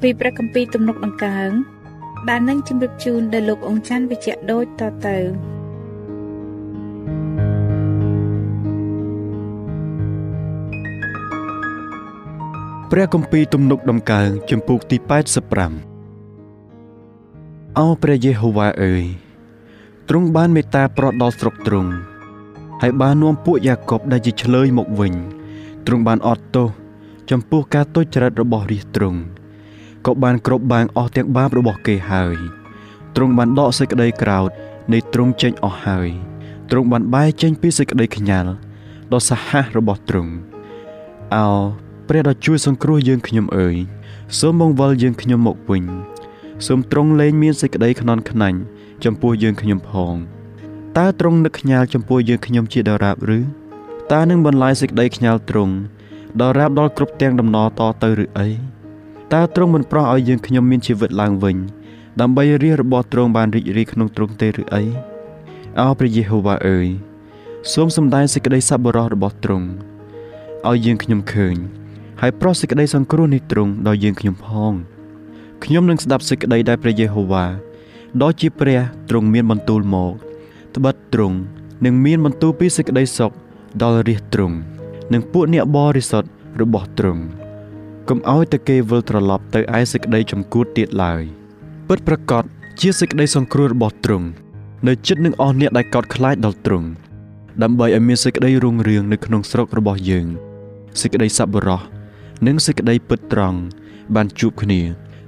ពីព្រះគម្ពីរទំនុកដង្កើងដែលនឹងជម្រាបជូនដល់លោកអង្គច័ន្ទវិជ្ជៈដូចតទៅព្រះគម្ពីរទំនុកដំកើងជំពូកទី85អោព្រះយេហូវ៉ាអើយទ្រង់បានមេត្តាប្រោះដល់ស្រុកទ្រង់ហើយបាននាំពួកយ៉ាកុបដែលជាឆ្លើយមកវិញទ្រង់បានអត់ទោសចំពោះការទុច្ចរិតរបស់រាជទ្រង់ ក៏បានគ្របបាំងអស់ទាំងបាបរបស់គេហើយទ្រង់បានដកសេចក្តីក្រោធនៃទ្រង់ចេញអស់ហើយទ្រង់បានបែរចេញពីសេចក្តីខ្ញាល់ដ៏សាហាវរបស់ទ្រង់អោព្រះដ៏ជួយសង្គ្រោះយើងខ្ញុំអើយសូមបង្វិលយើងខ្ញុំមកវិញសូមទ្រង់លែងមានសេចក្តីខ្នន់ខ្នាញ់ចំពោះយើងខ្ញុំផងតើទ្រង់នឹកខ្ញាល់ចំពោះយើងខ្ញុំជាដរាបឬតើនឹងបន្លាយសេចក្តីខ្ញាល់ទ្រង់ដរាបដល់គ្រប់ទាំងដំណរតទៅឬអី តើទ្រង់មិនប្រោះឲ្យយើងខ្ញុំមានជីវិតឡើងវិញ ដើម្បីរាជរបស់ទ្រង់បានរីករាយក្នុងទ្រង់ទេឬអីអោព្រះយេហូវ៉ាអើយសូមសម្ដែងសេចក្តីសប្បុរសរបស់ទ្រង់ឲ្យយើងខ្ញុំឃើញ ហើយប្រោះសេចក្តីសង្គ្រោះនៃទ្រង់ដល់យើងខ្ញុំផងខ្ញុំនឹងស្ដាប់សេចក្តីដែលព្រះយេហូវ៉ាដ៏ជាព្រះទ្រង់មានបន្ទូលមកត្បិតទ្រង់នឹងមានបន្ទូលពីសេចក្តីសុខដល់រាជទ្រង់និងពួកអ្នកបរិសុទ្ធរបស់ទ្រង់ កុំឲ្យតែគេវិលត្រឡប់ទៅឯសេចក្តីចំគួតទៀតឡើយពិតប្រកបជាសេចក្តីសង្គ្រោះរបស់ទ្រង់នៅចិត្តនឹងអស់អ្នកដែលកោតខ្លាចដល់ទ្រង់ដើម្បីឲ្យមានសេចក្តីរុងរឿងនៅក្នុងស្រុករបស់យើងសេចក្តីសប្បុរសនិងសេចក្តីពិតត្រង់បានជួបគ្នា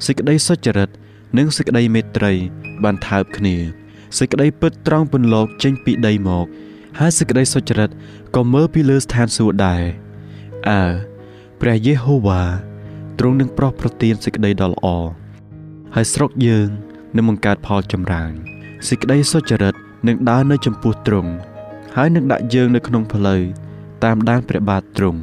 សេចក្តីសុចរិតនិងសេចក្តីមេត្រី បានថើបគ្នាសេចក្តីពិតត្រង់ពន្លកចេញពីដីមកហើយសេចក្តីសុចរិតក៏មើលពីលើស្ថានសួគ៌ដែរអើ ព្រះយេហូវ៉ាទ្រង់នឹងប្រោះប្រទានសេចក្តីដ៏ល្អហើយស្រុកយើងនឹងបង្កើតផលចម្រើនសេចក្តីសុចរិតនឹងដើរនៅចំពោះទ្រង់ហើយនឹងដាក់យើងនៅក្នុងផ្លូវតាមដានព្រះបាទទ្រង់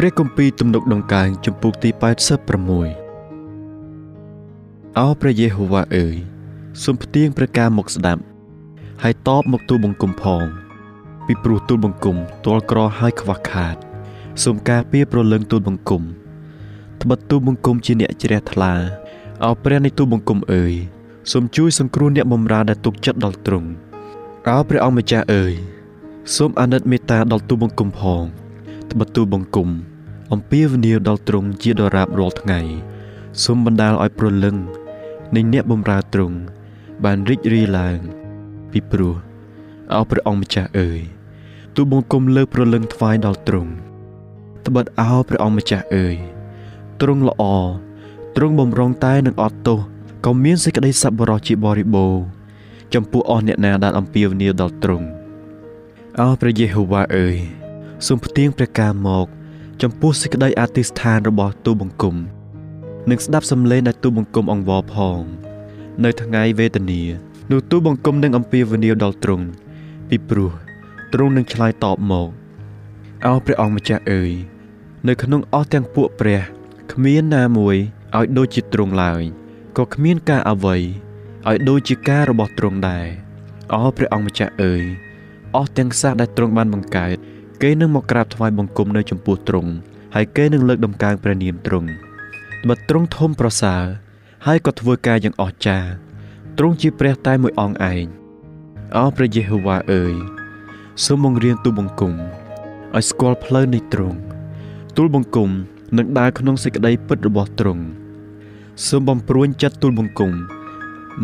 ព្រះគម្ពីរទំនុកដង្កើងចំពុកទី86អោព្រះយេហូវ៉ាអើយសូមផ្ទៀងព្រះការមកស្ដាប់ហើយតបមកទូលបង្គំផង ពីព្រោះទូលបង្គំទាល់ក្រហើយខ្វះខាតសូមការពារប្រលឹងទូលបង្គំត្បិតទូលបង្គំជាអ្នកជ្រះថ្លាអោព្រះនៃទូលបង្គំអើយសូមជួយសង្គ្រោះអ្នកបម្រើដែលទុកចិត្តដល់ទ្រង់អោព្រះអង្គម្ចាស់អើយសូមអាណិតមេត្តាដល់ទូលបង្គំផង ត្បិតទូលបង្គំអំពាវនាវដល់ទ្រង់ជាដរាបរាល់ថ្ងៃសូមបណ្ដាលឲ្យប្រលឹងនៃអ្នកបម្រើទ្រង់បានរីករាយឡើង ពីព្រោះអោព្រះអង្គម្ចាស់អើយទូបង្គំលើប្រលឹងថ្វាយដល់ទ្រង់ត្បិតអោព្រះអង្គម្ចាស់អើយទ្រង់ល្អទ្រង់បំរុងតែនឹងអត់ទោសក៏មានសេចក្តីសប្បុរសជាបរិបូរណ៍ចំពោះអស់អ្នកណាដែលអំពាវនាវដល់ទ្រង់អោព្រះយេហូវ៉ាអើយ សូមផ្ទៀងព្រះការមក ចំពោះសេចក្តីអធិស្ឋានរបស់ទូបង្គំនិងស្ដាប់សំឡេងដែលទូបង្គំអង្វរផង នៅថ្ងៃវេទនានោះទូលបង្គំនឹងអំពាវនាវដល់ទ្រង់ពីព្រោះទ្រង់នឹងឆ្លើយតបមកអោព្រះអង្គម្ចាស់អើយនៅក្នុងអស់ទាំងពួកព្រះគ្មានណាមួយឲ្យដូចជាទ្រង់ឡើយក៏គ្មានការអ្វីឲ្យដូចជាការរបស់ទ្រង់ដែរអោព្រះអង្គម្ចាស់អើយអស់ទាំងសាសដែលទ្រង់បានបង្កើត គេនឹងមកក្រាបថ្វាយបង្គំនៅចំពោះទ្រង់ហើយគេនឹងលើកដំកើងព្រះនាមទ្រង់បើទ្រង់ធំប្រសើរហើយក៏ធ្វើការយ៉ាងអស្ចារ្យទ្រង់ជាព្រះតែមួយអង្គឯងអោព្រះយេហូវ៉ាអើយសូមបង្រៀនទូបង្គំឲ្យស្គាល់ផ្លូវនៃទ្រង់ទូលបង្គំនឹងដើរក្នុងសេចក្តីពិតរបស់ទ្រង់សូមបំព្រួញចិត្តទូលបង្គំ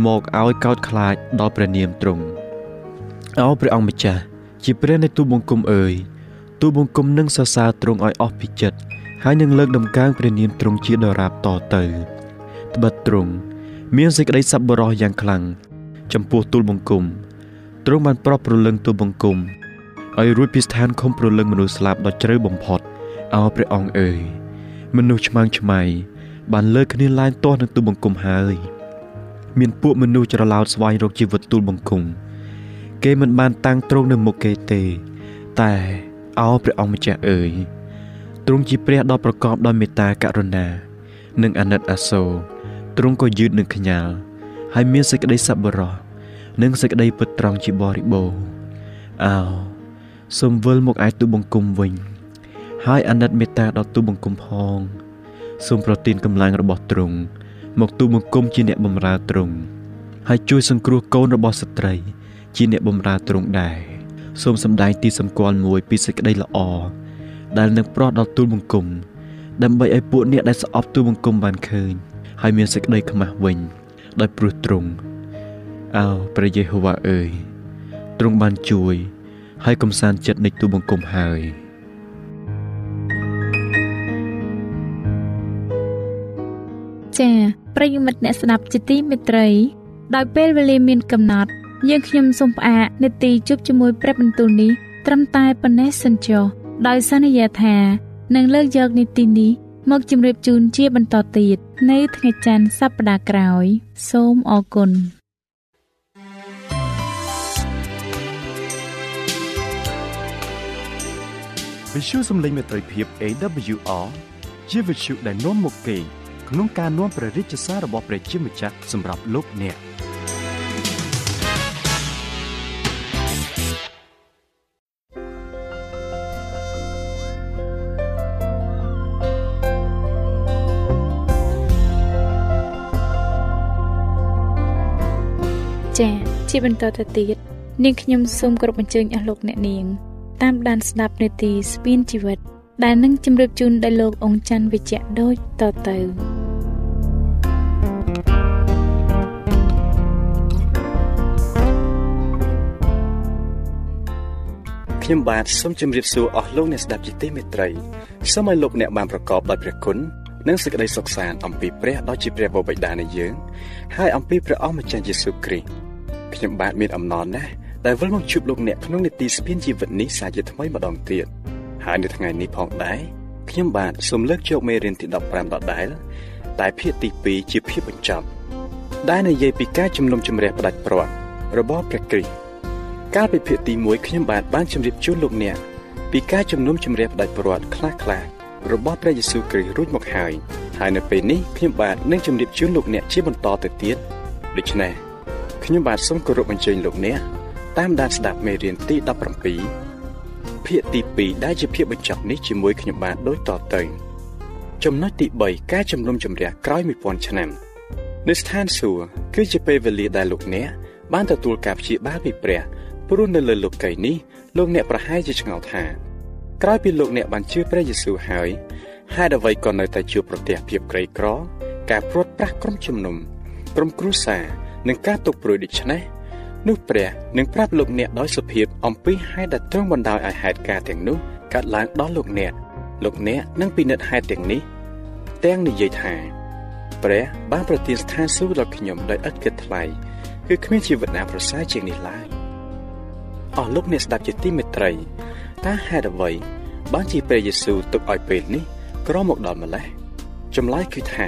មកឲ្យកោតខ្លាចដល់ព្រះនាមទ្រង់អោព្រះអង្គម្ចាស់ជាព្រះនៃទូលបង្គំអើយ ទូលបង្គំនឹងសរសើរទ្រង់ឲ្យអស់ពីចិត្តហើយនឹងលើកដំកើងព្រះនាមទ្រង់ជាដរាបតទៅត្បិតទ្រង់មានសេចក្តីសប្បុរសយ៉ាងខ្លាំងចំពោះទូលបង្គំទ្រង់បានប្រោះប្រលឹងទូលបង្គំឲ្យរួចពីស្ថានខំប្រលឹងមនុស្សស្លាប់ដ៏ជ្រៅបំផុតអោព្រះអង្គអើយមនុស្សឆ្មាំងឆ្មៃបានលើកគ្នាឡើងទាស់នឹងទូលបង្គំហើយ មានពួកមនុស្សច្រឡោតស្វែងរកជីវិតទូលបង្គំគេមិនបានតាំងត្រង់នៅមុខគេទេ តែ អោព្រះអង្គម្ចាស់អើយទ្រង់ជាព្រះដ៏ប្រកបដោយមេត្តាករុណា និងអាណិតអាសូរទ្រង់ក៏យឺតនឹងខ្ញាល់ហើយមានសេចក្តីសប្បុរសនិងសេចក្តីពិតត្រង់ជាបរិបូរណ៍អោសូមវិលមកឯទូបង្គំវិញ ហើយអាណិតមេត្តាដល់ទូបង្គំផងសូមប្រទានកម្លាំងរបស់ទ្រង់មកទូបង្គំជាអ្នកបម្រើទ្រង់ហើយជួយសង្គ្រោះកូនរបស់ស្ត្រី ជាអ្នកបម្រើទ្រង់ដែរ សូមសម្ដែងទីសម្គាល់មួយពីសេចក្តីល្អដែលនឹងប្រោះដល់ទូលបង្គំដើម្បីឲ្យពួកអ្នកដែលស្អប់ទូលបង្គំបានឃើញហើយមានសេចក្តីខ្មាស់វិញដោយព្រោះទ្រង់អោព្រះយេហូវ៉ាអើយទ្រង់បានជួយ ហើយកំសាន្តចិត្តនៃទូលបង្គំហើយចា៎ប្រិយមិត្តអ្នកស្ដាប់ជាទីមេត្រី ដោយពេលវេលាមានកំណត់ យើងខ្ញុំសូមផ្អាកនេតិជប់ជាមួយព្រះបន្ទូលនេះត្រឹមតែប៉ុណ្ណេះសិនចុះដោយសន្យាថានឹងលើកយកនីតិនេះមកជម្រាបជូនជាបន្តទៀតនៅថ្ងៃច័ន្ទសប្តាហ៍ក្រោយ សូមអរគុណវិសុយសំឡេងមេត្រីភាព AWR ជាវិសុយដែលនាំមកពីក្នុងការនាំព្រះរាជសាររបស់ព្រះជាម្ចាស់សម្រាប់លោកអ្នក។ ជាបន្តទៅទៀតនាងខ្ញុំសូមគោរពអញ្ជើញអស់លោកអ្នកនាង តាមដានស្ដាប់នាទីស្ពានជីវិត ដែលនឹងជម្រាបជូនដល់លោកអង្ចាន់វិជ្ជៈដូចតទៅខ្ញុំបាទសូមជម្រាបសួរអស់លោកអ្នកស្ដាប់ជាទីមេត្រីសូមឲ្យលោកអ្នកបានប្រកបដោយព្រះគុណនិងសេចក្តីសុខសាន្តអំពីព្រះដ៏ជាព្រះបបិតានៃយើង ហើយអំពីព្រះអម្ចាស់យេស៊ូវគ្រីស្ទ ខ្ញុំបាទមានអំណរណាស់ដែលវិលមកជួបលោកអ្នកក្នុងនីតិស្ពានជីវិតនេះសាជាថ្មីម្ដងទៀតហើយនៅថ្ងៃនេះផងដែរខ្ញុំបាទសូមលើកយកមេរៀនទី15ដដែលតែភាគទី2ជាភាគបញ្ចប់ដែលនិយាយពីការជំនុំជម្រះផ្ដាច់ព្រាត់របស់ព្រះគ្រីស្ទកាលពីភាគទី1ខ្ញុំបាទបានជម្រាបជូនលោកអ្នកពីការជំនុំជម្រះផ្ដាច់ព្រាត់ខ្លះៗរបស់ព្រះយេស៊ូវគ្រីស្ទរួចមកហើយហើយនៅពេលនេះខ្ញុំបាទនឹងជម្រាបជូនលោកអ្នកជាបន្តទៅទៀតដូច្នេះ ខ្ញុំបាទសូមគោរពអញ្ជើញលោកអ្នកតាមដានស្ដាប់មេរៀនទី17ភាគទី2ដែលជាភាគបញ្ចប់នេះជាមួយខ្ញុំបាទដូចតទៅចំណុចទី3ការជំនុំជម្រះក្រោយ1000ឆ្នាំនៅស្ថានសួគ៌គឺជាពេលវេលាដែលលោកអ្នកបានទទួលការព្យាបាលពីព្រះព្រោះនៅលើលោកីយ៍នេះលោកអ្នកប្រហែលជាឆ្ងល់ថាក្រោយពីលោកអ្នកបានជឿព្រះយេស៊ូវហើយហេតុអ្វីក៏នៅតែជួបប្រទះភាពក្រីក្រ ការព្រាត់ប្រាសក្រុមជំនុំក្រុមគ្រួសារ និងការទុកព្រួយដូចនេះនោះព្រះនឹងប្រាប់លោកអ្នកដោយសុភាពអំពីហេតុដែលទ្រង់បណ្ដោយឲ្យហេតុការទាំងនោះកើតឡើងដល់លោកអ្នកលោកអ្នកនឹងពិនិត្យហេតុទាំងនេះទាំងនិយាយថាព្រះបានប្រទានស្ថានសួគ៌ដល់ខ្ញុំដោយឥតគិតថ្លៃគឺគ្មានជីវិតណាប្រសើរជាងនេះឡើយអស់លោកអ្នកស្ដាប់ជាទីមេត្រីតើហេតុអ្វីបានជាព្រះយេស៊ូវទុកឲ្យពេលនេះក្រមកដល់ម្លេះចម្លើយគឺថា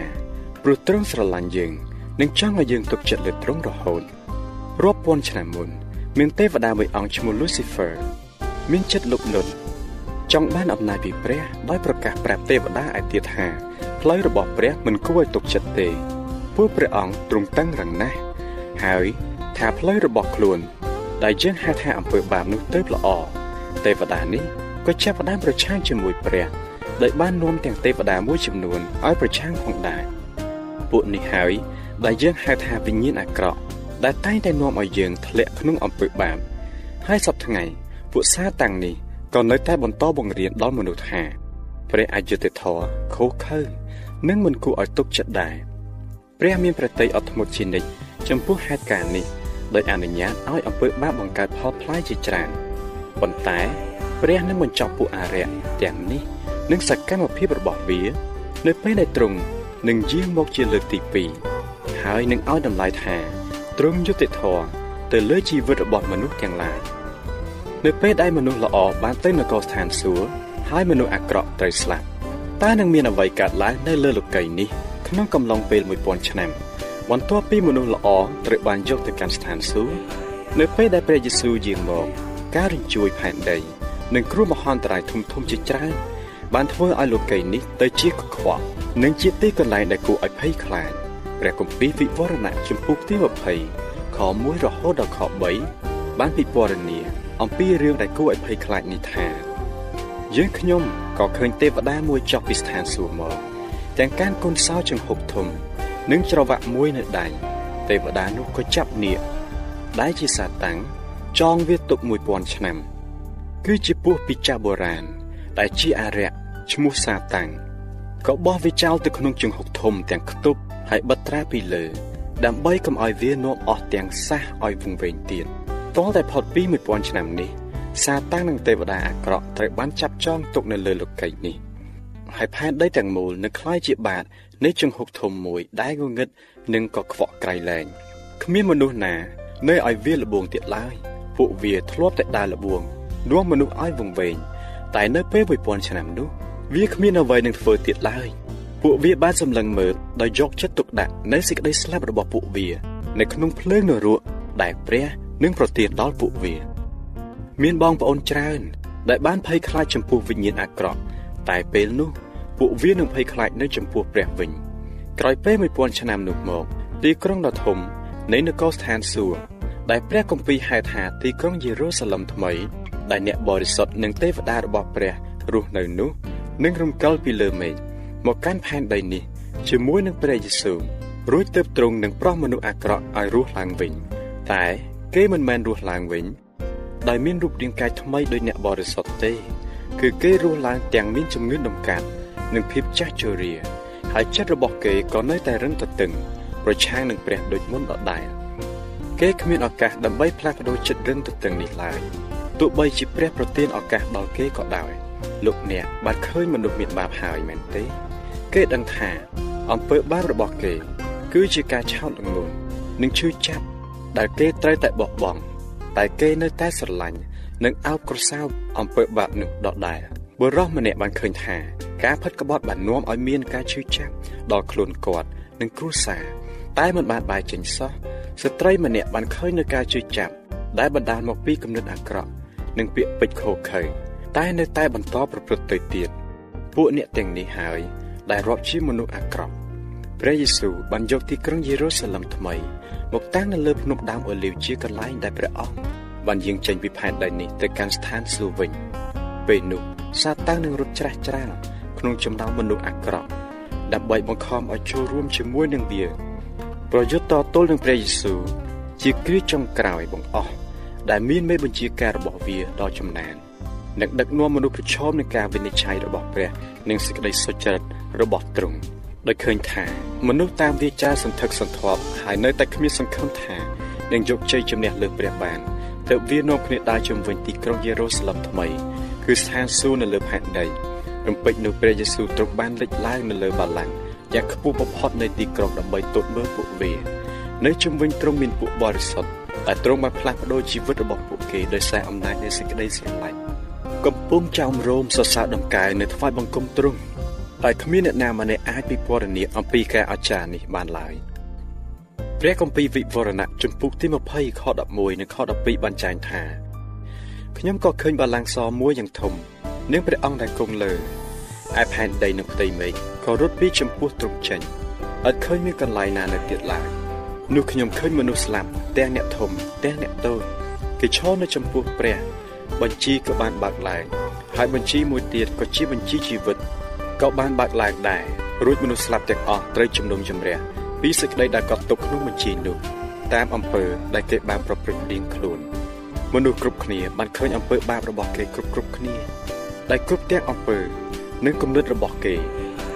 ព្រោះទ្រង់ស្រឡាញ់យើង និងចង់ឲ្យយើងទុកចិត្តលើទ្រង់រហូតរាប់ពាន់ឆ្នាំមុន មានទេវតាមួយអង្គឈ្មោះ Lucifer មានចិត្តលោភលន់ចង់បានអំណាចពីព្រះ ដោយប្រកាសប្រាប់ទេវតាឯទៀតថាផ្លូវរបស់ព្រះមិនគួរឲ្យទុកចិត្តទេពួកព្រះអង្គទ្រង់តឹងរឹងណាស់ហើយថាផ្លូវរបស់ខ្លួន ដែលយើងហៅថាអំពើបាបនោះទៅល្អទេវតានេះក៏ចាប់ផ្ដើមប្រឆាំងជាមួយព្រះដោយបាននាំទាំងទេវតាមួយចំនួនឲ្យប្រឆាំងផងដែរពួកនេះហើយ ដែលយើងហៅថាវិញ្ញាណអាក្រក់ដែលតែងតែនាំឲ្យយើងធ្លាក់ក្នុងអំពើបាបហើយសពថ្ងៃពួកសាតាំងនេះក៏នៅតែបន្តបង្រៀនដល់មនុស្សថាព្រះអយុធធរខុសខើនិងមិនគួរឲ្យទុកចិត្តដែរព្រះមានប្រតិយអត់ធ្មត់ជានិច្ចចំពោះហេតុការណ៍នេះដោយអនុញ្ញាតឲ្យអំពើបាបបង្កើតផលផ្លែជាច្រើនប៉ុន្តែព្រះនឹងបញ្ចប់ពួកអារក្សទាំងនេះនិងសកម្មភាពរបស់វា នៅពេលដែលទ្រង់នឹងយាងមកជាលើកទី2 ហើយនឹងឲ្យតម្លៃថាទ្រង់យុត្តិធម៌ទៅលើជីវិតរបស់មនុស្សទាំងឡាយនៅពេលដែលមនុស្សល្អបានទៅនគរស្ថានសួគ៌ហើយមនុស្សអាក្រក់ត្រូវស្លាប់តើនឹងមានអ្វីកើតឡើងនៅលើលោកីយ៍នេះក្នុងកំឡុងពេល1000ឆ្នាំបន្ទាប់ពីមនុស្សល្អត្រូវបានយកទៅកាន់ស្ថានសួគ៌នៅពេលដែលព្រះយេស៊ូវយាងមកការរញ្ជួយផែនដីនិងគ្រោះមហន្តរាយធំធំជាច្រើនបានធ្វើឲ្យលោកីយ៍នេះទៅជាកខ្វក់និងជាទីកន្លែងដែលគួរឲ្យភ័យខ្លាច ព្រះគម្ពីរវិវរណៈជំពូកទី20ខ1រហូតដល់ខ3បានពិពណ៌នាអំពីរឿងដែលគួរឲ្យភ័យខ្លាចនេះថាយើងខ្ញុំក៏ឃើញទេវតាមួយចុះពីស្ថានសួគ៌មកទាំងកានកូនសោចង្ហុកធំ និងច្រវាក់មួយនៅដៃទេវតានោះក៏ចាប់នាគដែលជាសាតាំងចងវាទុក1000ឆ្នាំ គឺជាពស់ពីចាស់បុរាណដែលជាអារក្សឈ្មោះសាតាំងក៏បោះវាចោលទៅក្នុងជង្ហុកធំទាំងខ្ទប់ ហើយបិទត្រាពីលើ ដើម្បីកុំឲ្យវានាំអស់ទាំងសះឲ្យវង្វេងទៀតតលតែផុតពី1000ឆ្នាំនេះសាតាំងនិងទេវតាអាក្រក់ត្រូវបានចាប់ចងទុកនៅលើលោកីនេះហើយផែនដីទាំងមូលនឹងคล้ายជាបាតនៃជង្ហុកធំមួយដែលងងឹតនិងក៏ខ្វក់ក្រៃលែងគ្មានមនុស្សណានៅឲ្យវាលបួងទៀតឡើយពួកវាធ្លាប់តែដើរលបួងនាំមនុស្សឲ្យវង្វេងតែនៅពេល1000ឆ្នាំនោះវាគ្មានអ្វីនឹងធ្វើទៀតឡើយ ពួកវាបានសម្លឹងមើលដោយយកចិត្តទុកដាក់នៅសេចក្តីស្លាប់របស់ពួកវា នៅក្នុងភ្លើងនរកដែលព្រះនឹងប្រទានដល់ពួកវា មានបងប្អូនច្រើន ដែលបានភ័យខ្លាចចំពោះវិញ្ញាណអាក្រក់តែពេលនោះ ពួកវានឹងភ័យខ្លាចនៅចំពោះព្រះវិញក្រោយពេល1000ឆ្នាំនោះមកទីក្រុងដ៏ធំនៃនគរស្ថានសួគ៌ដែលព្រះគម្ពីរហៅថាទីក្រុងយេរូសាឡឹមថ្មី ដែលអ្នកបរិសុទ្ធនិងទេវតារបស់ព្រះរស់នៅនោះនឹងរំកិលពីលើមេឃ មកកាន់ផែនដីនេះជាមួយនឹងព្រះយេស៊ូវរួចទៅទ្រង់នឹងប្រោះមនុស្សអាក្រក់ឲ្យរស់ឡើងវិញ តែគេមិនមែនរស់ឡើងវិញដោយមានរូបរាងកាយថ្មីដោយអ្នកបរិសុទ្ធទេ គឺគេរស់ឡើងទាំងមានជំងឺដំកាត់និងភាពចាស់ជរា ហើយចិត្តរបស់គេក៏នៅតែរឹងទទឹងប្រឆាំងនឹងព្រះដូចមុនដដែលគេគ្មានឱកាសដើម្បីផ្លាស់ប្ដូរចិត្តរឹងទទឹងនេះឡើយទោះបីជាព្រះប្រទានឱកាសដល់គេក៏ដោយលោកអ្នកបានឃើញមនុស្សមានបាបហើយមែនទេ គេដឹងថាអំពើបាបរបស់គេ គឺជាការឆោតល្ងង់និងឈឺចាប់ដែលគេត្រូវតែបោះបង់តែគេនៅតែស្រឡាញ់និងអោបក្រសោបអំពើបាបនោះដដែលបុរសម្នាក់បានឃើញថាការផិតក្បត់បាននាំឲ្យមានការឈឺចាប់ដល់ខ្លួនគាត់និងគ្រួសារតែមិនបានបាយចេញសោះស្ត្រីម្នាក់បានឃើញនៅការឈឺចាប់ដែលបណ្ដាលមកពីគំនិតអាក្រក់និងពាក្យពេចន៍ខូខើតែនៅតែបន្តប្រព្រឹត្តទៅទៀតពួកអ្នកទាំងនេះហើយ ដែលរាប់ជាមនុស្សអាក្រក់ព្រះយេស៊ូវបានយកទីក្រុងយេរូសាឡឹមថ្មីមកតាំងនៅលើភ្នំដើមអូលីវជាកន្លែងដែលព្រះអង្គបានយាងចេញពីផែនដីនេះទៅកាន់ស្ថានសួគ៌វិញពេលនោះសាតាំងនឹងរត់ច្រាស់ច្រាលក្នុងចំណោមមនុស្សអាក្រក់ដើម្បីបង្ខំឲ្យចូលរួមជាមួយនឹងវាប្រយុទ្ធតទល់នឹងព្រះយេស៊ូវជាគ្រាចុងក្រោយបង្អស់ដែលមានមេបញ្ជាការរបស់វាដ៏ចំណាននិងដឹកនាំមនុស្សប្រឈមនឹងការវិនិច្ឆ័យរបស់ព្រះនិងសេចក្តីសុចរិត របស់ទ្រង់ដោយឃើញថាមនុស្សតាមវាចាសន្ធឹកសន្ធាប់ហើយនៅតែគ្មានសង្ឃឹមថានឹងយកជ័យជំនះលើព្រះបានទើបវានាំគ្នាដើរជំវិញទីក្រុងយេរូសាឡឹមថ្មី គឺស្ថានសួគ៌នៅលើផែនដីរំពេចនោះព្រះយេស៊ូវទ្រង់បានលេចឡើងនៅលើបល្ល័ង្កយ៉ាងខ្ពស់បំផុតនៃទីក្រុងដើម្បីទតមើលពួកវានៅជំវិញទ្រង់មានពួកបរិសុទ្ធតែទ្រង់បានផ្លាស់ប្ដូរជីវិតរបស់ពួកគេដោយសារអំណាចនៃសេចក្តីស្រឡាញ់កំពុងចោមរោមសរសើរដំកែនៅថ្វាយបង្គំទ្រង់ តែគ្មានអ្នកណាម្នាក់អាចពិពណ៌នាអំពីការអស្ចារ្យនេះបានឡើយព្រះគម្ពីរវិវរណៈជំពូកទី20ខ11និងខ12បានចែងថាខ្ញុំក៏ឃើញបល្ល័ង្កសមួយយ៉ាងធំនិងព្រះអង្គដែលគង់លើឯផែនដីនិងផ្ទៃមេឃក៏រត់ពីចំពោះទ្រង់ចេញឥតឃើញមានកន្លែងណានៅទៀតឡើយនោះខ្ញុំឃើញមនុស្សស្លាប់ទាំងអ្នកធំទាំងអ្នកតូចគេឈរនៅចំពោះព្រះ បញ្ជីក៏បានបើកឡើងហើយបញ្ជីមួយទៀតក៏ជាបញ្ជីជីវិត ក៏បានបើកឡើងដែររួចមនុស្សស្លាប់ទាំងអស់ត្រូវជំនុំជម្រះពីសេចក្តីដែលកត់ទុកក្នុងបញ្ជីនោះតាមអំពើដែលគេបានប្រព្រឹត្តរៀងខ្លួនមនុស្សគ្រប់គ្នាបានឃើញអំពើបាបរបស់គេគ្រប់គ្រប់គ្នាដែលគ្រប់ទាំងអំពើនិងគំនិតរបស់គេ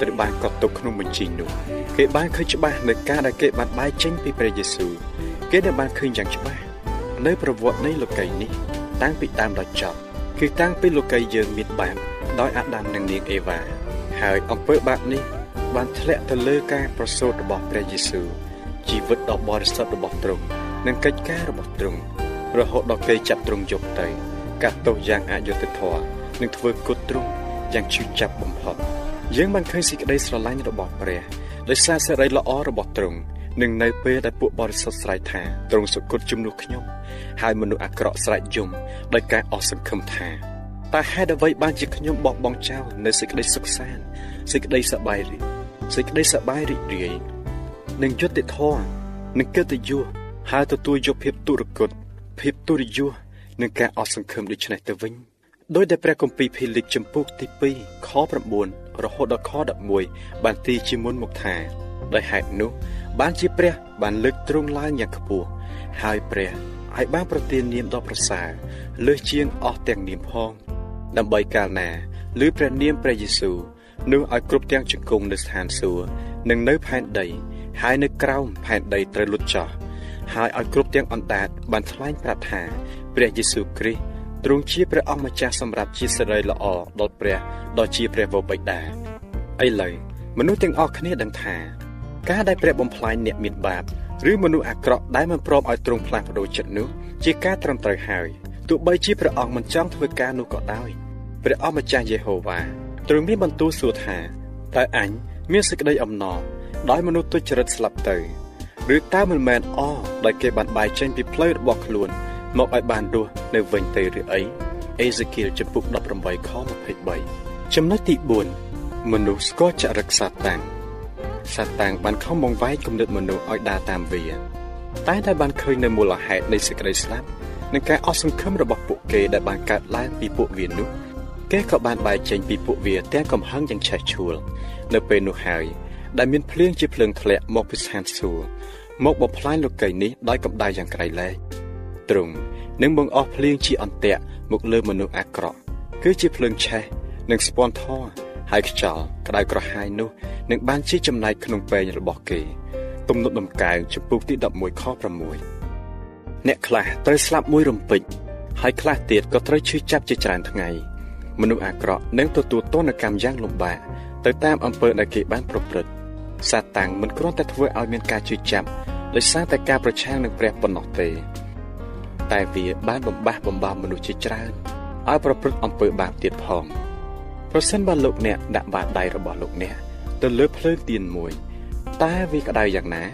ត្រូវបានកត់ទុកក្នុងបញ្ជីនោះគេបានឃើញច្បាស់នៅការដែលគេបានបែកចេញពីព្រះយេស៊ូវគេដែលបានឃើញយ៉ាងច្បាស់នៅប្រវត្តិនៃលោកីនេះ តាំងពីដើមដល់ចប់គឺតាំងពីលោកីយើងមានបាបដោយអាដាមនិងនាងអេវ៉ា ហើយអំពើបាបនេះ បានធ្លាក់ទៅលើការប្រសូតរបស់ព្រះយេស៊ូវជីវិតដ៏បរិសុទ្ធរបស់ទ្រង់និងកិច្ចការរបស់ទ្រង់រហូតដល់គេចាប់ទ្រង់យកទៅកាត់ទោសយ៉ាងអយុត្តិធម៌និងធ្វើគុតទ្រង់យ៉ាងឈឺចាប់បំផុតយើងបានឃើញសេចក្តីស្រឡាញ់របស់ព្រះដោយសារសេរីល្អរបស់ទ្រង់នឹងនៅពេលដែលពួកបរិសុទ្ធស្រែកថាទ្រង់សុគតជំនួសខ្ញុំហើយមនុស្សអាក្រក់ស្រែកយំដោយការអស់សង្ឃឹមថា តើហេតុអ្វីបានជាខ្ញុំបោះបង់ចោលនៅសេចក្តីសុខសាន្តសេចក្តីសប្បាយរីកសេចក្តីសប្បាយរីករាយនិងយុត្តិធម៌និងកិត្តិយសហើយទទួលយកភាពទុរគតភាពទុរិយសនិងការអស់សង្ឃឹមដូចនេះទៅវិញដោយដែលព្រះគម្ពីរភីលីកចំពុកទី2ខ9រហូតដល់ខ11បានទីជាមុនមកថាដោយហេតុនោះបានជាព្រះ បានលើកទ្រង់ឡើងយ៉ាងខ្ពស់ហើយព្រះឲ្យបានប្រទាននាមដ៏ប្រសើរលើសជាងអស់ទាំងនាមផង ដើម្បីកាលណាឬព្រះនាមព្រះយេស៊ូវនោះឲ្យគ្រប់ទាំងជង្គង់នៅស្ថានសួគ៌និងនៅផែនដី ហើយនៅក្រោមផែនដីត្រូវលុតចោះហើយឲ្យគ្រប់ទាំងអណ្ដាតបានថ្លែងប្រាប់ថាព្រះយេស៊ូវគ្រីស្ទទ្រង់ជាព្រះអង្គម្ចាស់សម្រាប់ជាសិរីល្អដល់ព្រះដ៏ជាព្រះវរបិតាឥឡូវមនុស្សទាំងអស់គ្នាដឹងថា ការដែលព្រះបំផ្លាញអ្នកមានបាបឬមនុស្សអាក្រក់ដែលមិនព្រមឲ្យទ្រង់ផ្លាស់ប្ដូរចិត្តនោះជាការត្រឹមត្រូវហើយទោះបីជាព្រះអង្គមិនចង់ធ្វើការនោះក៏ដោយ ព្រះអង្គម្ចាស់យេហូវ៉ាទ្រង់មានបន្ទូលសួរថាតើអញមានសេចក្តីអំណរដោយមនុស្សទុច្ចរិតស្លាប់ទៅឬតើមិនមែនអដោយគេបានបែកចេញពីផ្លូវរបស់ខ្លួន មកឲ្យបានរស់នៅវិញទៅឬអីអេសេគៀលចំពុក18ខ23ចំណុចទី4មនុស្សស្គាល់ចរិតសាតាំងសាតាំងបានខំបង្វែងគំនិតមនុស្សឲ្យដើរតាមវា តែតែបានឃើញនៅមូលហេតុនៃសេចក្តីស្លាប់និងការអស់សង្ឃឹមរបស់ពួកគេដែលបានកើតឡើងពីពួកវានោះ គេក៏បានបែកចេញពីពួកវាទាំងកំហឹងយ៉ាងឆេះឆួល នៅពេលនោះហើយដែលមានភ្លៀងជាភ្លើងធ្លាក់មកពីស្ថានសួគ៌មកបំផ្លាញលោកីនេះដោយកម្ដៅយ៉ាងក្រៃលែងទ្រង់នឹងបង្អស់ភ្លៀងជាអន្ទាក់មកលើមនុស្សអាក្រក់គឺជាភ្លើងឆេះនិងស្ពាន់ធរហើយខ្យល់ក្តៅក្រហាយនោះនឹងបានជាចំណែកក្នុងពេងរបស់គេទំនុកដំកើងចំពុកទី11ខ6អ្នកខ្លះត្រូវស្លាប់មួយរំពេចហើយខ្លះទៀតក៏ត្រូវឈឺចាប់ជាច្រើនថ្ងៃ មនុស្សអាក្រក់នឹងទទួលទណ្ឌកម្មយ៉ាងលំបាកទៅតាមអំពើដែលគេបានប្រព្រឹត្តសាតាំងមិនគ្រាន់តែធ្វើឲ្យមានការជឿចាប់ដោយសារតែការប្រឆាំងនឹងព្រះប៉ុណ្ណោះទេ តែវាបានបំបះបំបោមនុស្សជាច្រើនឲ្យប្រព្រឹត្តអំពើបាបទៀតផងប្រសិនបើលោកអ្នកដាក់បាតដៃរបស់លោកអ្នកទៅលើភ្លើងទៀនមួយតើវាក្តៅយ៉ាងណា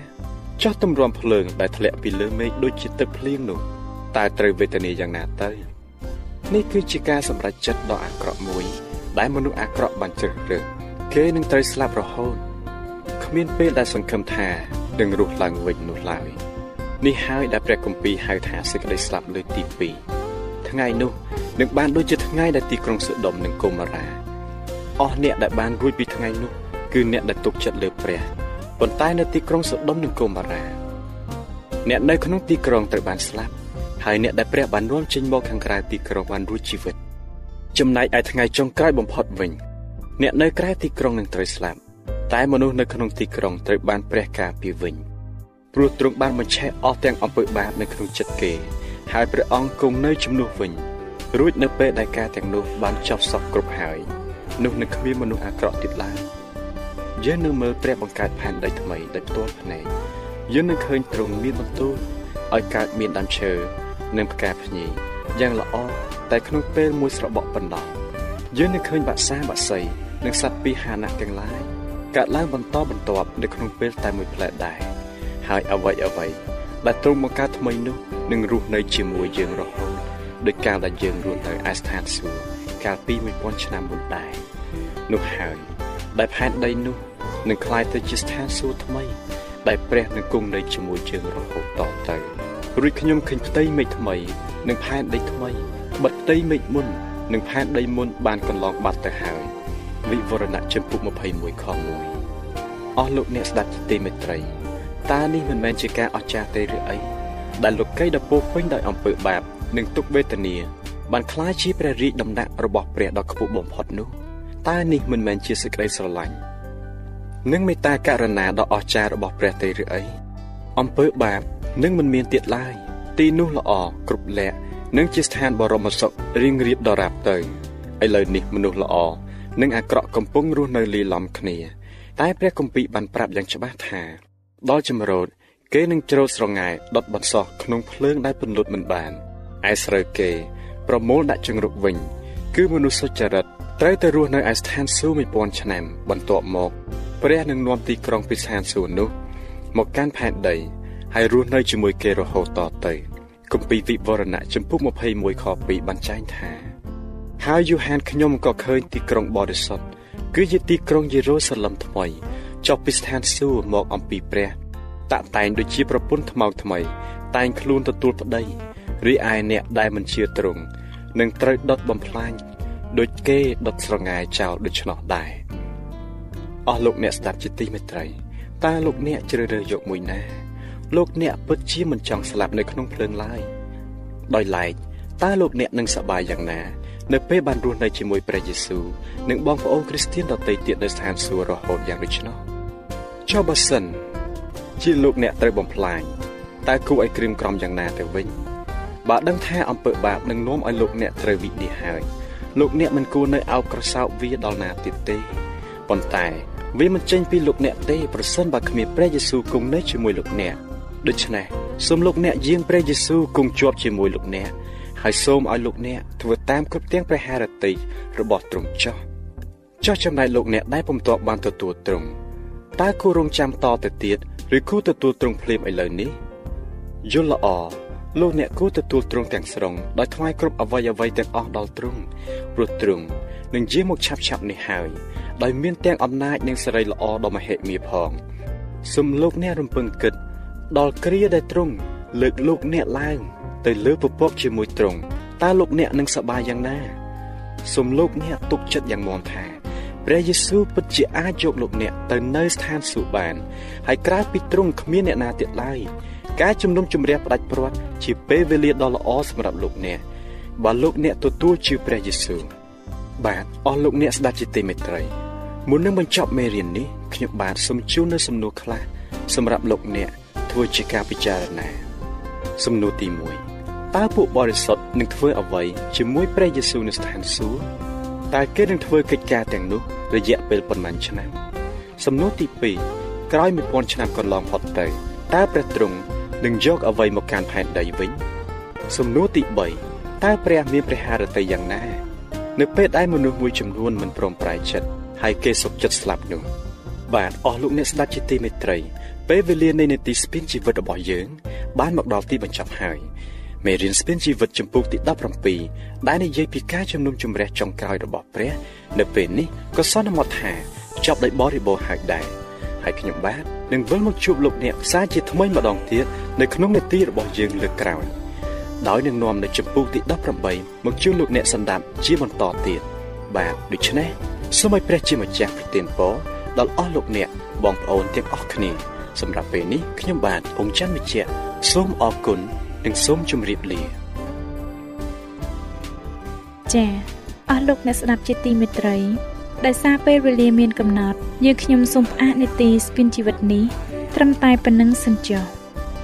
ចោះទម្រាំភ្លើងដែលធ្លាក់ពីលើមេឃដូចជាទឹកភ្លៀងនោះតើត្រូវវេទនាយ៉ាងណាទៅ នេះគឺជាការសម្រេចចិត្តដ៏អាក្រក់មួយ ដែលមនុស្សអាក្រក់បានជ្រើសរើសគេនឹងត្រូវស្លាប់រហូតគ្មានពេលដែលសង្ឃឹមថានឹងរស់ឡើងវិញនោះឡើយនេះហើយដែលព្រះគម្ពីរហៅថាសេចក្តីស្លាប់លើកទី2ថ្ងៃនោះនឹងបានដូចជាថ្ងៃដែលទីក្រុងសូដុំនិងកុមារាអស់អ្នកដែលបានរួចពីថ្ងៃនោះគឺអ្នកដែលទុកចិត្តលើព្រះប៉ុន្តែនៅទីក្រុងសូដុំនិងកុមារាអ្នកនៅក្នុងទីក្រុងត្រូវបានស្លាប់ ហើយអ្នកដែលព្រះបាននាំចេញមកខាងក្រៅទីក្រុងបានរួចជីវិតចំណែកឯថ្ងៃចុងក្រោយបំផុតវិញ អ្នកនៅក្រៅទីក្រុងនឹងត្រូវស្លាប់តែមនុស្សនៅក្នុងទីក្រុងត្រូវបានព្រះការពារវិញព្រោះទ្រង់បានបញ្ឆេះអស់ទាំងអំពើបាបនៅក្នុងចិត្តគេហើយព្រះអង្គគង់នៅជំនួសវិញរួចនៅពេលដែលការទាំងនោះបានចប់សពគ្រប់ហើយនោះនឹងគ្មានមនុស្សអាក្រក់ទៀតឡើយយើងនឹងមើលព្រះបង្កើតផែនដីថ្មីដោយផ្ទាល់ភ្នែកយើងនឹងឃើញទ្រង់មានបន្ទូលឲ្យកើតមានដើមឈើ និងផ្កាភ្ញីយ៉ាងល្អតែក្នុងពេលមួយស្របក់ប៉ុណ្ណោះយើងនឹងឃើញបាក់សាបាក់សីនិងសត្វពីរហានៈទាំងឡាយកើតឡើងបន្តបន្ទាប់នៅក្នុងពេលតែមួយផ្លែដែរ ហើយអ្វីអ្វីដែលទ្រង់បង្កើតថ្មីនោះនឹងរស់នៅជាមួយយើងរហូតដោយការដែលយើងរស់នៅឯស្ថានសួគ៌កាលពី1000ឆ្នាំមុនដែរនោះហើយដែលផែនដីនោះនឹងคล้ายទៅជាស្ថានសួគ៌ថ្មី ដែលព្រះនឹងគង់នៅជាមួយយើងរហូតតទៅ រួចខ្ញុំឃើញផ្ទៃមេឃថ្មី និងផែនដីថ្មីបិទផ្ទៃមេឃមុន និងផែនដីមុនបានកន្លងបាត់ទៅហើយវិវរណៈចំពុក21ខ1អស់លោកអ្នកស្ដាប់ទីមេត្រីតានេះមិនមែនជាការអស្ចារ្យទេឬអីដែលលោកកៃដពោពេញដោយអំពើបាប និងទុក្ខវេទនាបានក្លាយជាព្រះរាជដំណាក់របស់ព្រះដ៏ខ្ពស់បំផុតនោះតើនេះមិនមែនជាសេចក្តីស្រឡាញ់និងមេត្តាករុណាដ៏អស្ចារ្យរបស់ព្រះទេឬអីអំពើបាប នឹងមិនមានទៀតឡើយទីនោះល្អគ្រប់លក្ខនិងជាស្ថានបរមសុខរៀងរៀបដរាបទៅឥឡូវនេះមនុស្សល្អនិងអាក្រក់កំពុងរស់នៅលាយឡំគ្នា តែព្រះគម្ពីរបានប្រាប់យ៉ាងច្បាស់ថាដល់ចម្រោតគេនឹងច្រូតស្រងាយដុតបន្សោះក្នុងភ្លើងដែលពន្លត់មិនបានឯស្រូវគេ ប្រមូលដាក់ជង្រុកវិញ គឺមនុស្សសុចរិតត្រូវទៅរស់នៅឯស្ថានសួគ៌1000ឆ្នាំបន្ទាប់មក ព្រះនឹងនាំទីក្រុងពីស្ថានសួគ៌នោះ មកកាន់ផែនដី ហើយរស់នៅជាមួយគេរហូតតទៅគម្ពីរវិវរណៈចំពុក21ខ2បានចែងថាហើយយូហានខ្ញុំក៏ឃើញទីក្រុងបរិសុទ្ធគឺជាទីក្រុងយេរូសាឡឹមថ្មីចុះពីស្ថានសួគ៌មកអំពីព្រះតាក់តែងដូចជាប្រពន្ធថ្មោកថ្មី តែងខ្លួនទទួលប្តីរីឯអ្នកដែលមិនជឿទ្រង់នឹងត្រូវដុតបំផ្លាញដូចគេដុតស្រងាយចោលដូច្នោះដែរអស់លោកអ្នកស្ដាប់ជាទីមេត្រីតើលោកអ្នកជ្រើសរើសយកមួយណា លោកអ្នកពិតជាមិនចង់ស្លាប់នៅក្នុងភ្លើងឡើយដោយឡែកតើលោកអ្នកនឹងសប្បាយយ៉ាងណានៅពេលបានរស់នៅជាមួយព្រះយេស៊ូវនិងបងប្អូនគ្រីស្ទានដទៃទៀតនៅស្ថានសួគ៌រហូតយ៉ាងដូច្នោះចុះបើសិនជាលោកអ្នកត្រូវបំផ្លាញតើគួរឲ្យក្រៀមក្រំយ៉ាងណាទៅវិញបើដឹងថាអំពើបាបនឹងនាំឲ្យលោកអ្នកត្រូវវិនិច្ឆ័យហើយលោកអ្នកមិនគួរនៅអោបក្រសោបវាដល់ណាទៀតទេប៉ុន្តែវាមិនចេញពីលោកអ្នកទេប្រសិនបើគ្មានព្រះយេស៊ូវគង់នៅជាមួយលោកអ្នក ដូច្នេះសូមលោកអ្នកយាងព្រះយេស៊ូវគង់ជាប់ជាមួយលោកអ្នកហើយសូមឲ្យលោកអ្នកធ្វើតាមគ្រប់ទាំងព្រះハរតីរបស់ទ្រង់ចោះចោះចំណែកលោកអ្នកដែលពុំទាន់បានទទួលទ្រង់តើគួររងចាំតទៅទៀតឬគួរទទួលទ្រង់ភ្លាមឥឡូវនេះយល់ល្អលោកអ្នកគួរទទួលទ្រង់ទាំងស្រុងដោយថ្វាយគ្រប់អវ័យអវ័យទាំងអស់ដល់ទ្រង់ព្រោះទ្រង់នឹងយាងមកឆាប់ឆាប់នេះហើយដោយមានទាំងអំណាចនិងសេរីល្អដ៏មហិមាផងសូមលោកអ្នករំពឹងគិត ដល់គ្រាដែលទ្រង់លើកលោកអ្នកឡើង ទៅលើពពកជាមួយទ្រង់តើលោកអ្នកនឹងសប្បាយយ៉ាងណាសូមលោកអ្នកទុកចិត្តយ៉ាងមាំថាព្រះយេស៊ូវពិតជាអាចយកលោកអ្នកទៅនៅស្ថានសួគ៌បាន ហើយក្រៅពីទ្រង់គ្មានអ្នកណាទៀតឡើយការជំនុំជម្រះផ្ដាច់ព្រាត់ជាពេលវេលាដ៏ល្អសម្រាប់លោកអ្នកបើលោកអ្នកទទួលជឿព្រះយេស៊ូវបាទអស់លោកអ្នកស្ដេចជាទីមេត្រីមុននឹងបញ្ចប់មេរៀននេះខ្ញុំបាទសូមជូននូវសំណួរខ្លះសម្រាប់លោកអ្នក ធ្វើជាការពិចារណា សំណួរទី1តើពួកបរិសុទ្ធនឹងធ្វើអ្វីជាមួយព្រះយេស៊ូវនៅស្ថានសួគ៌តើគេនឹងធ្វើកិច្ចការទាំងនោះរយៈពេលប៉ុន្មានឆ្នាំសំណួរទី2ក្រោយ1000ឆ្នាំកន្លងផុតទៅតើព្រះទ្រង់នឹងយកអ្វីមកកាន់ផែនដីវិញសំណួរទី3តើព្រះមានព្រះハរតីយ៉ាងណា នៅពេលដែលមនុស្សមួយចំនួនមិនព្រមប្រែចិត្តហើយគេសុកចិត្តស្លាប់នោះបាទអស់លោកអ្នកស្ដាប់ជាទីមេត្រី ពេលវេលានៃនីតិស្ពានជីវិតរបស់យើង បានមកដល់ទីបញ្ចប់ហើយមេរៀនស្ពានជីវិតចំពោះទី17ដែលនិយាយពីការជំនុំជម្រះចុងក្រោយរបស់ព្រះ នៅពេលនេះក៏សន្មតថាចប់ដោយបរិបូរណ៍ហើយដែរហើយខ្ញុំបាទនឹងវិលមកជួបលោកអ្នកផ្សាយជាថ្មីម្ដងទៀតនៅក្នុងនេតិរបស់យើងលើកក្រោយដោយនឹងនាំនៅចំពោះទី18មកជួបលោកអ្នកសន្តាប់ជាបន្តទៀតបាទដូច្នេះសូមឲ្យព្រះជាម្ចាស់ប្រទានពរដល់អស់លោកអ្នកបងប្អូនទាំងអស់គ្នា សម្រាប់ពេលនេះខ្ញុំបាទអង្គច័ន្ទវិជ្ជៈសូមអរគុណនិងសូមជម្រាបលាចា៎អស់លោកអ្នកស្ដាប់ជាទីមេត្រីដោយសារពេលវេលាមានកំណត់យើងខ្ញុំសូមផ្អាកនីតិស្ពានជីវិតនេះត្រឹមតែប៉ុណ្្នឹងសិនចុះ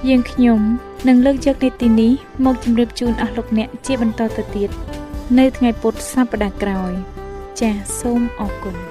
យើងខ្ញុំនឹងលើកយកនីតិនេះមកជម្រាបជូនអស់លោកអ្នកជាបន្តទៅទៀតនៅថ្ងៃពុធសប្តាហ៍ក្រោយចាសសូមអរគុណ